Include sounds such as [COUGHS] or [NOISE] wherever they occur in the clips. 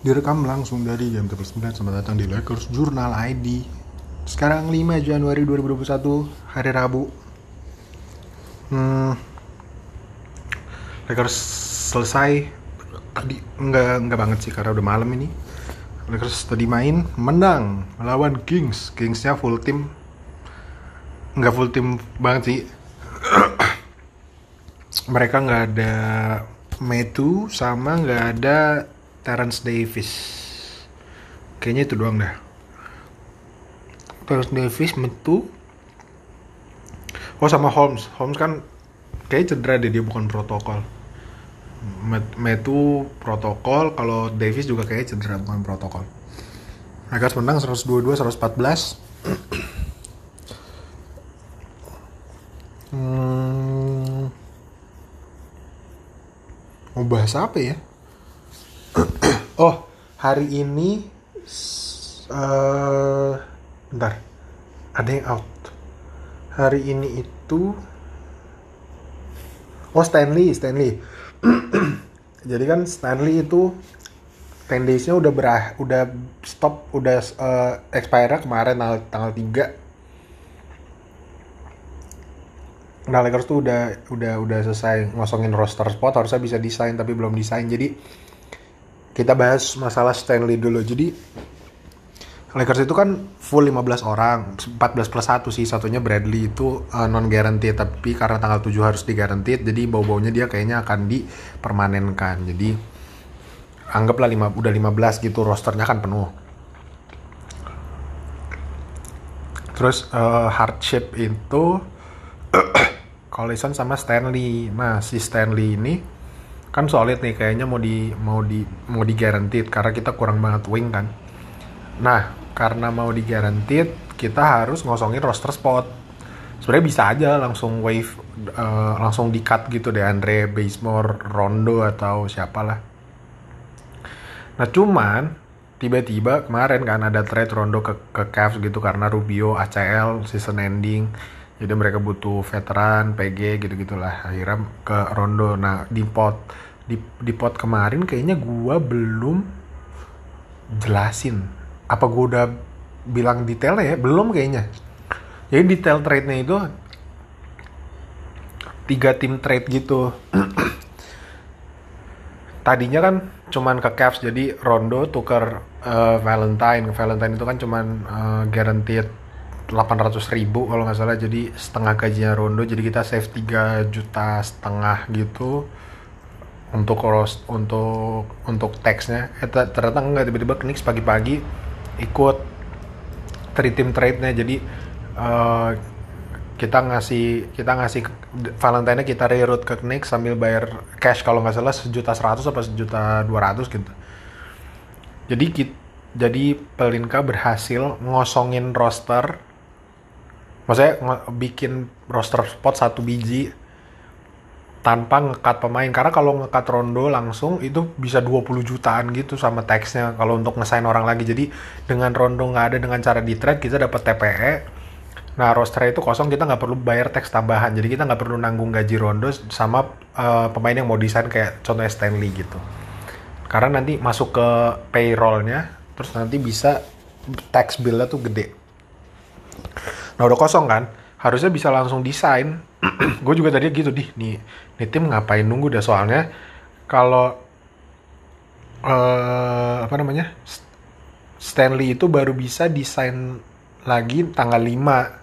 Direkam langsung dari jam 9 Selamat datang di Lakers Journal ID Sekarang 5 Januari 2021 Hari Rabu. Hmm, Lakers selesai. Tadi Enggak, enggak banget sih karena udah malam ini. Lakers tadi main Menang Melawan Kings. Kingsnya full team. Enggak full team banget sih. [CLEARS THROAT] Mereka nggak ada Metu sama nggak ada Terence Davis. Kayaknya itu doang dah. Terence Davis metu. Oh sama Holmes. Holmes kan kayak cedera deh dia bukan protokol. Metu protokol kalau Davis juga kayak cedera bukan protokol. Lakers menang 122 114 hmm, mau bahas apa ya oh, hari ini uh, bentar. Ada yang out. Hari ini itu Oh, Stanley, Stanley. [CLEARS THROAT] Jadi kan Stanley itu 10 days-nya udah berah, udah stop, udah uh, expire kemarin tanggal, tanggal 3. Nah, Lakers tuh udah udah udah selesai ngosongin roster spot, harusnya bisa desain tapi belum desain. Jadi kita bahas masalah Stanley dulu. Jadi Lakers itu kan full 15 orang, 14 plus 1 sih, satunya Bradley itu uh, non guaranteed tapi karena tanggal 7 harus digaranteed jadi bau-baunya dia kayaknya akan dipermanenkan. Jadi anggaplah 5 udah 15 gitu rosternya kan penuh. Terus uh, hardship itu [COUGHS] Collison sama Stanley. Nah, si Stanley ini kan solid nih kayaknya mau di mau di mau di guaranteed karena kita kurang banget wing kan. Nah karena mau di guaranteed kita harus ngosongin roster spot. Sebenarnya bisa aja langsung wave uh, langsung di cut gitu deh Andre Basemore Rondo atau siapalah. Nah cuman tiba-tiba kemarin kan ada trade Rondo ke ke Cavs gitu karena Rubio ACL season ending. Jadi mereka butuh veteran PG gitu gitulah akhirnya ke Rondo. Nah di pot di di pot kemarin kayaknya gua belum jelasin. Apa gua udah bilang detailnya ya? Belum kayaknya. Jadi detail trade-nya itu tiga tim trade gitu. [CLEARS THROAT] Tadinya kan cuman ke Cavs jadi Rondo tuker uh, Valentine. Valentine itu kan cuman uh, guaranteed 800 ribu kalau nggak salah. Jadi setengah gajinya Rondo. Jadi kita save 3 juta setengah gitu untuk rost untuk untuk teksnya eh, ternyata nggak tiba-tiba Knicks pagi-pagi ikut tri tim trade-nya. Jadi uh, kita ngasih kita ngasih Valentine kita reroute ke Knicks sambil bayar cash kalau nggak salah sejuta seratus apa sejuta dua ratus gitu. Jadi kita, jadi Pelinka berhasil ngosongin roster. Maksudnya bikin roster spot satu biji tanpa ngekat pemain. Karena kalau ngekat Rondo langsung itu bisa 20 jutaan gitu sama teksnya kalau untuk ngesain orang lagi. Jadi dengan Rondo nggak ada dengan cara di trade kita dapat TPE nah roster itu kosong kita nggak perlu bayar teks tambahan. Jadi kita nggak perlu nanggung gaji Rondo sama uh, pemain yang mau desain kayak contohnya Stanley gitu. Karena nanti masuk ke payrollnya terus nanti bisa tax billnya tuh gede. Nah udah kosong kan, harusnya bisa langsung desain. [CLEARS THROAT] gue juga tadi gitu di nih, nih tim ngapain nunggu dah soalnya kalau uh, apa namanya Stanley itu baru bisa desain lagi tanggal 5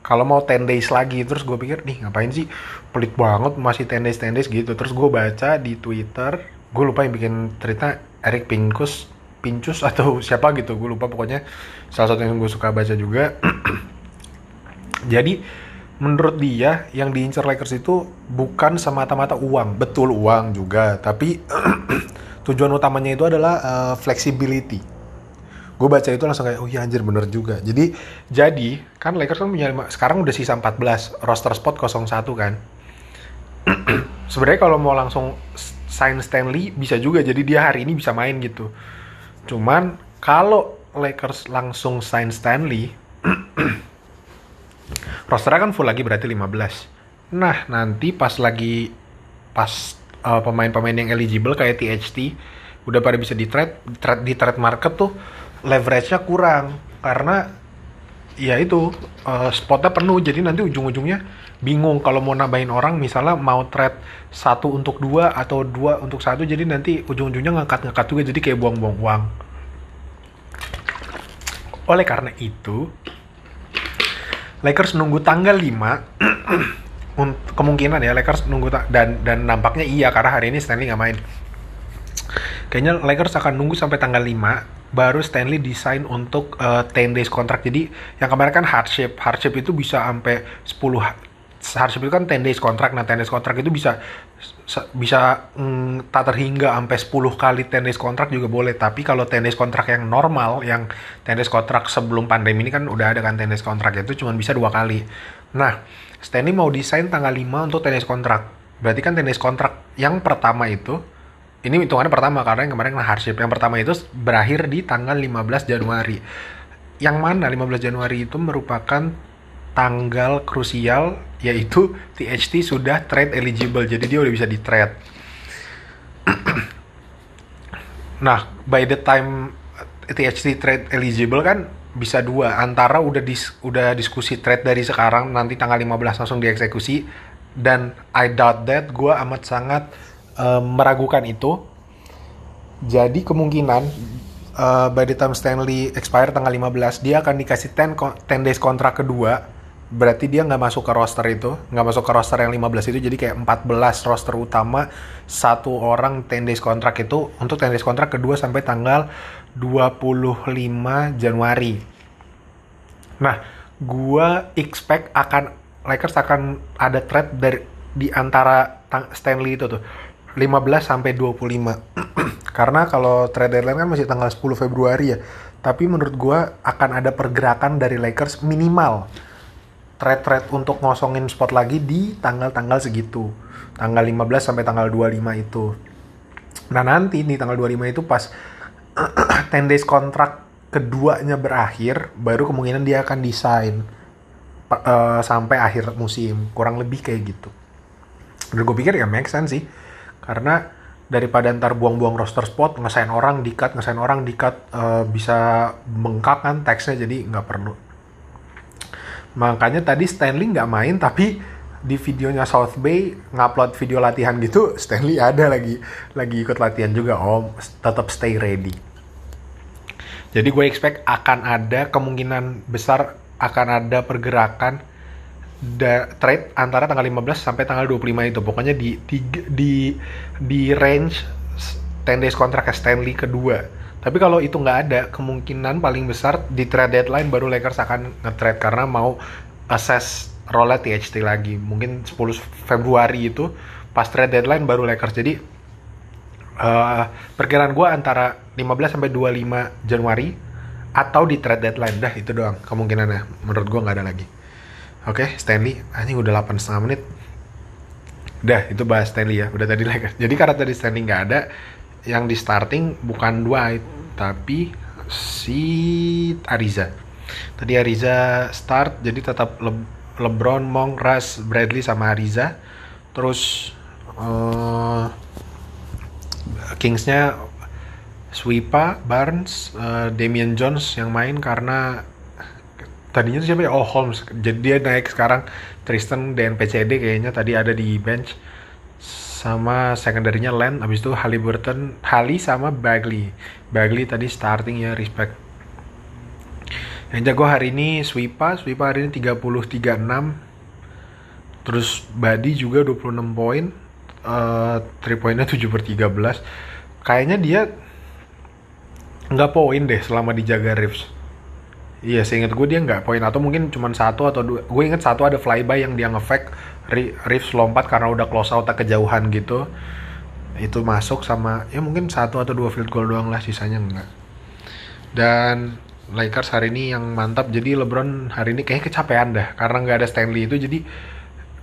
kalau mau 10 days lagi terus gue pikir nih ngapain sih? Pelit banget masih 10 days 10 days gitu. Terus gue baca di Twitter gue lupa yang bikin cerita Eric Pincus Pincus atau [LAUGHS] siapa gitu gue lupa. Pokoknya salah satu yang gue suka baca juga. [CLEARS THROAT] Jadi menurut dia yang diincar Lakers itu bukan semata-mata uang, betul uang juga, tapi [CLEARS THROAT] tujuan utamanya itu adalah uh, flexibility. Gue baca itu langsung kayak, oh iya anjir bener juga. Jadi, jadi kan Lakers kan punya sekarang udah sisa 14, roster spot 01 kan. [CLEARS THROAT] Sebenarnya kalau mau langsung sign Stanley bisa juga, jadi dia hari ini bisa main gitu. Cuman kalau Lakers langsung sign Stanley, [CLEARS THROAT] rosternya kan full lagi berarti 15 nah nanti pas lagi pas uh, pemain-pemain yang eligible kayak THT udah pada bisa di trade trade, di trade market tuh leverage-nya kurang. Karena ya itu uh, spotnya penuh. Jadi nanti ujung-ujungnya bingung kalau mau nambahin orang misalnya mau trade satu untuk dua atau dua untuk satu jadi nanti ujung-ujungnya ngangkat-ngangkat juga jadi kayak buang-buang uang. Oleh karena itu Lakers nunggu tanggal 5 [CLEARS THROAT] kemungkinan ya Lakers nunggu dan dan nampaknya iya karena hari ini Stanley nggak main. Kayaknya Lakers akan nunggu sampai tanggal 5 baru Stanley desain untuk uh, eh, 10 days kontrak jadi yang kemarin kan hardship hardship itu bisa sampai 10 hardship itu kan 10 days kontrak nah 10 days kontrak itu bisa bisa mm, tak terhingga sampai 10 kali 10 days kontrak juga boleh. Tapi kalau 10 days kontrak yang normal yang 10 days kontrak sebelum pandemi ini kan udah ada kan 10 days kontrak itu cuma bisa dua kali. Nah Stanley mau desain tanggal 5 untuk 10 days kontrak. Berarti kan 10 days kontrak yang pertama itu ini hitungannya pertama karena yang kemarin hardship. Yang pertama itu berakhir di tanggal 15 Januari. Yang mana 15 Januari itu merupakan tanggal krusial yaitu THT sudah trade eligible jadi dia udah bisa di trade [CLEARS THROAT] nah by the time THT trade eligible kan bisa dua antara udah dis, udah diskusi trade dari sekarang nanti tanggal 15 langsung dieksekusi dan I doubt that gue amat sangat uh, meragukan itu. Jadi kemungkinan uh, by the time Stanley expire tanggal 15, dia akan dikasih 10, 10 days kontrak kedua. Berarti dia nggak masuk ke roster itu, nggak masuk ke roster yang 15 itu, jadi kayak 14 roster utama, satu orang 10 days kontrak itu untuk 10 days kontrak kedua sampai tanggal 25 Januari. Nah, gua expect akan Lakers akan ada trade dari di antara Stanley itu tuh 15 sampai 25. [CLEARS THROAT] Karena kalau trade deadline kan masih tanggal 10 Februari ya. Tapi menurut gue akan ada pergerakan dari Lakers minimal trade-trade untuk ngosongin spot lagi di tanggal-tanggal segitu. Tanggal 15 sampai tanggal 25 itu. Nah nanti di tanggal 25 itu pas [CLEARS THROAT] 10 days kontrak keduanya berakhir, baru kemungkinan dia akan desain uh, sampai akhir musim. Kurang lebih kayak gitu. Dan gue pikir ya make sense sih karena daripada ntar buang-buang roster spot ngesain orang dikat ngesain orang dikat uh, bisa bengkak kan teksnya jadi nggak perlu makanya tadi Stanley nggak main tapi di videonya South Bay ngupload video latihan gitu Stanley ada lagi lagi ikut latihan juga om tetap stay ready jadi gue expect akan ada kemungkinan besar akan ada pergerakan da, trade antara tanggal 15 sampai tanggal 25 itu. Pokoknya di di di, di range 10 days kontrak Stanley kedua. Tapi kalau itu nggak ada, kemungkinan paling besar di trade deadline baru Lakers akan nge-trade karena mau assess role THT lagi. Mungkin 10 Februari itu pas trade deadline baru Lakers. Jadi uh, perkiraan gue antara 15 sampai 25 Januari atau di trade deadline dah itu doang kemungkinannya. Menurut gue nggak ada lagi. Oke, okay, Stanley. Anjing udah 8 setengah menit. Udah, itu bahas Stanley ya. Udah tadi like. Jadi karena tadi Stanley nggak ada, yang di starting bukan Dwight, tapi si Ariza. Tadi Ariza start, jadi tetap Le LeBron, Monk, Russ, Bradley sama Ariza. Terus uh, Kingsnya Swipa, Barnes, uh, Damian Jones yang main karena tadinya siapa ya? Oh Holmes. Jadi dia naik sekarang Tristan dan PCD kayaknya tadi ada di bench sama secondary-nya Len habis itu Halliburton, Hali sama Bagley. Bagley tadi starting ya respect. Yang jago hari ini Swipa, Swipa hari ini 30 36. Terus Badi juga 26 poin. Uh, 3 poinnya 7 per 13. Kayaknya dia nggak poin deh selama dijaga Reeves Iya, seingat gue dia nggak poin atau mungkin cuma satu atau dua. Gue inget satu ada flyby yang dia ngefake Reeves lompat karena udah close out kejauhan gitu. Itu masuk sama ya mungkin satu atau dua field goal doang lah, sisanya enggak. Dan Lakers hari ini yang mantap. Jadi LeBron hari ini kayaknya kecapean dah karena nggak ada Stanley itu. Jadi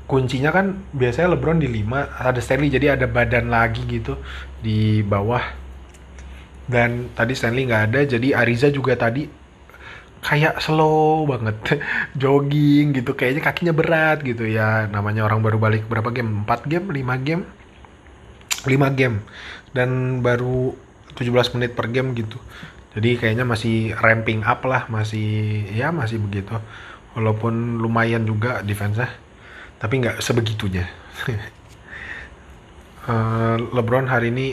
kuncinya kan biasanya LeBron di 5, ada Stanley jadi ada badan lagi gitu di bawah. Dan tadi Stanley nggak ada, jadi Ariza juga tadi kayak slow banget [LAUGHS] jogging gitu. Kayaknya kakinya berat gitu ya. Namanya orang baru balik berapa game? 4 game? 5 game? 5 game. Dan baru 17 menit per game gitu. Jadi kayaknya masih ramping up lah masih ya masih begitu. Walaupun lumayan juga defense-nya tapi nggak sebegitunya. Uh, [LAUGHS] LeBron hari ini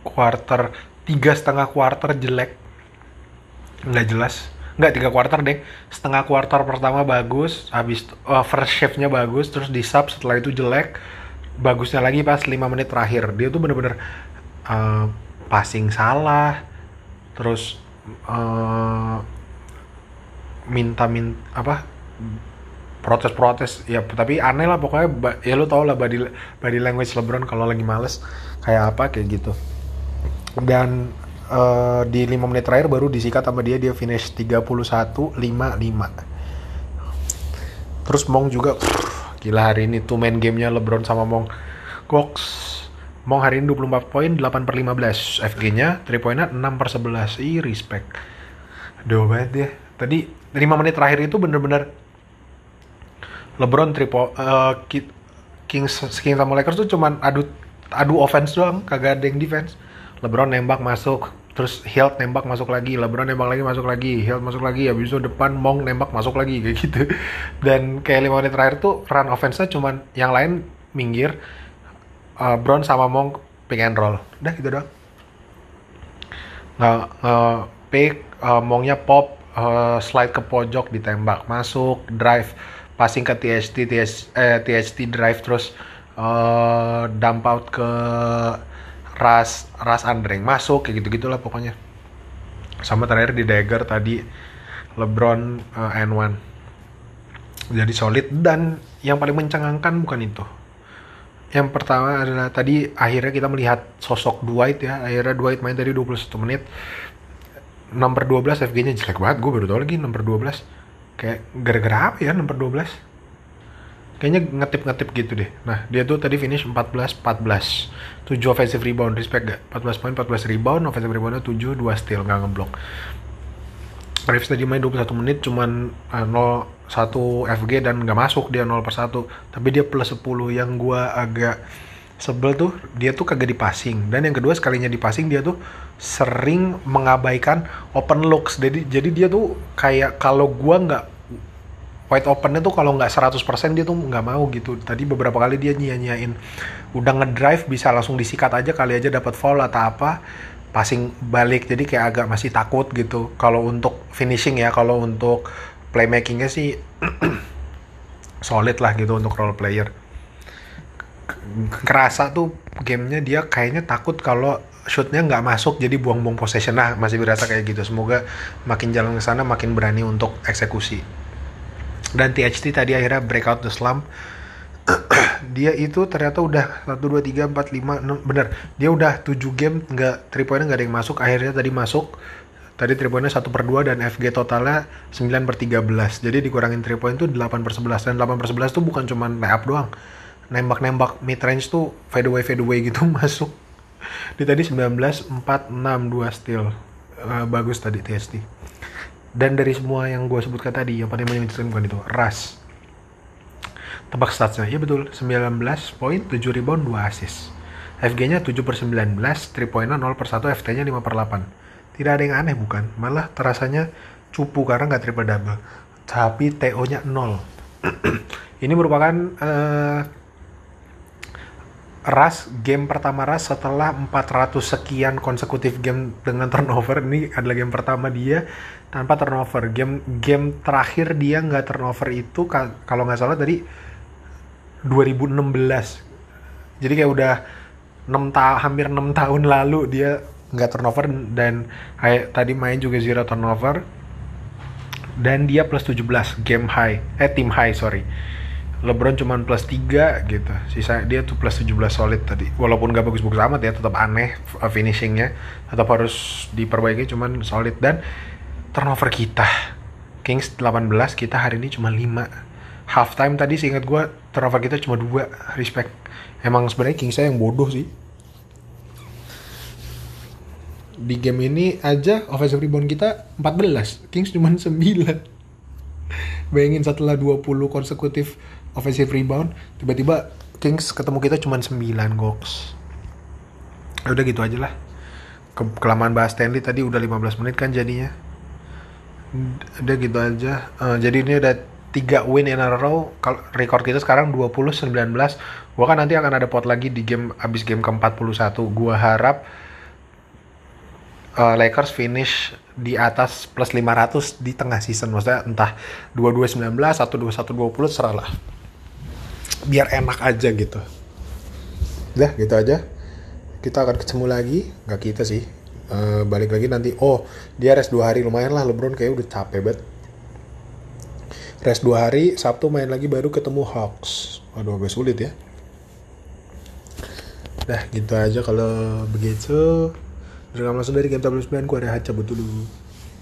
quarter tiga setengah quarter jelek. Nggak jelas nggak tiga quarter deh. Setengah quarter pertama bagus habis uh, first shift-nya bagus terus di sub setelah itu jelek bagusnya lagi pas 5 menit terakhir. Dia tuh bener-bener uh, passing salah terus uh, minta min apa protes-protes ya tapi aneh lah pokoknya ya lu tau lah body body language LeBron kalau lagi males kayak apa kayak gitu. Dan uh, di 5 menit terakhir baru disikat sama dia dia finish 31 5 5 terus Mong juga pff, gila hari ini tuh main gamenya LeBron sama Mong. Gox Mong hari ini 24 poin 8 per 15 FG nya 3 poinnya 6 per 11 ih respect. Aduh banget dia. Tadi 5 menit terakhir itu bener-bener LeBron triple uh, Kings Kings sama Lakers tuh cuman adu adu offense doang, kagak ada yang defense. LeBron nembak masuk, terus Hilt nembak masuk lagi, LeBron nembak lagi masuk lagi, Hilt masuk lagi, habis itu depan Mong nembak masuk lagi kayak gitu. [LAUGHS] Dan kayak lima menit terakhir tuh run offense-nya cuman yang lain minggir, uh, Brown sama Mong pick and roll. Udah gitu doang. Nggak, uh, pick, uh, Mongnya pop, uh, slide ke pojok ditembak, masuk, drive passing ke THT TH, eh, THT drive terus uh, dump out ke Ras Ras Andreng masuk kayak gitu gitulah pokoknya. Sama terakhir di Dagger tadi LeBron uh, N1 jadi solid dan yang paling mencengangkan bukan itu. Yang pertama adalah tadi akhirnya kita melihat sosok Dwight ya. Akhirnya Dwight main tadi 21 menit. Nomor 12 FG nya jelek banget gue baru tau lagi nomor 12 kayak gara-gara apa ya nomor 12 kayaknya ngetip-ngetip gitu deh. Nah dia tuh tadi finish 14 14 7 offensive rebound respect gak? 14 poin 14 rebound offensive reboundnya 7 2 steal nggak ngeblok. Reeves tadi main 21 menit cuman uh, 0 1 FG dan nggak masuk dia 0 per 1 tapi dia plus 10 yang gua agak sebel tuh dia tuh kagak di passing. Dan yang kedua sekalinya di passing dia tuh sering mengabaikan open looks. Jadi jadi dia tuh kayak kalau gua nggak wide opennya tuh kalau nggak 100% dia tuh nggak mau gitu. Tadi beberapa kali dia nyia-nyiain udah ngedrive bisa langsung disikat aja kali aja dapat foul atau apa. Passing balik jadi kayak agak masih takut gitu. Kalau untuk finishing ya kalau untuk playmakingnya sih [CLEARS THROAT] solid lah gitu untuk role player. Kerasa tuh gamenya dia kayaknya takut kalau shootnya nggak masuk jadi buang-buang possession nah masih berasa kayak gitu. Semoga makin jalan ke sana makin berani untuk eksekusi dan THT tadi akhirnya breakout the slump. [CLEARS THROAT] Dia itu ternyata udah 1, 2, 3, 4, 5, 6, bener. Dia udah 7 game nggak 3 poinnya nggak ada yang masuk. Akhirnya tadi masuk. Tadi 3 poinnya 1 per 2 dan FG totalnya 9 per 13 jadi dikurangin 3 point tuh 8 per 11 dan 8 per 11 tuh bukan cuma layup doang. Nembak-nembak mid range tuh fade away fade away gitu [LAUGHS] masuk. Di tadi 19 4 6 2 steal. Uh, bagus tadi TST. Dan dari semua yang gue sebutkan tadi yang paling menyebutkan bukan itu, Ras. Tebak statsnya, ya betul, 19 poin, 7 rebound, 2 assist. FG-nya 7 per 19, 3 poinnya 0 per 1, FT-nya 5 per 8. Tidak ada yang aneh bukan? Malah terasanya cupu karena nggak triple double. Tapi TO-nya 0. [CLEARS THROAT] Ini merupakan uh, Ras game pertama Ras setelah 400 sekian konsekutif game dengan turnover. Ini adalah game pertama dia tanpa turnover. Game game terakhir dia nggak turnover itu kalau nggak salah tadi 2016 jadi kayak udah 6 ta hampir 6 tahun lalu dia nggak turnover dan kayak tadi main juga zero turnover. Dan dia plus 17 game high eh tim high sorry LeBron cuma plus 3 gitu. Sisa dia tuh plus 17 solid tadi. Walaupun gak bagus-bagus amat ya, tetap aneh uh, finishingnya. Tetap harus diperbaiki cuman solid dan turnover kita. Kings 18, kita hari ini cuma 5. Halftime tadi seingat gue turnover kita cuma 2. Respect. Emang sebenarnya Kings saya yang bodoh sih. Di game ini aja offensive rebound kita 14. Kings cuma 9. Bayangin setelah 20 konsekutif offensive rebound tiba-tiba Kings ketemu kita cuma 9 goks ya udah gitu aja lah. Ke- kelamaan bahas Stanley tadi udah 15 menit kan jadinya. Udah gitu aja. Eh, jadi ini udah tiga win in a row. Kalau record kita sekarang 20-19 gua kan nanti akan ada pot lagi di game abis game ke-41 gua harap eh, Lakers finish di atas plus 500 di tengah season. Maksudnya entah 22-19 atau 21-20 serah lah biar enak aja gitu. Udah gitu aja. Kita akan ketemu lagi. Nggak kita sih. Eh, balik lagi nanti. Oh dia rest dua hari. Lumayan lah LeBron kayak udah capek banget. Rest dua hari Sabtu main lagi baru ketemu Hawks. Waduh agak sulit ya. Dah gitu aja kalau begitu. Terima langsung dari Game Tablet 9 Gue ada Haca betul dulu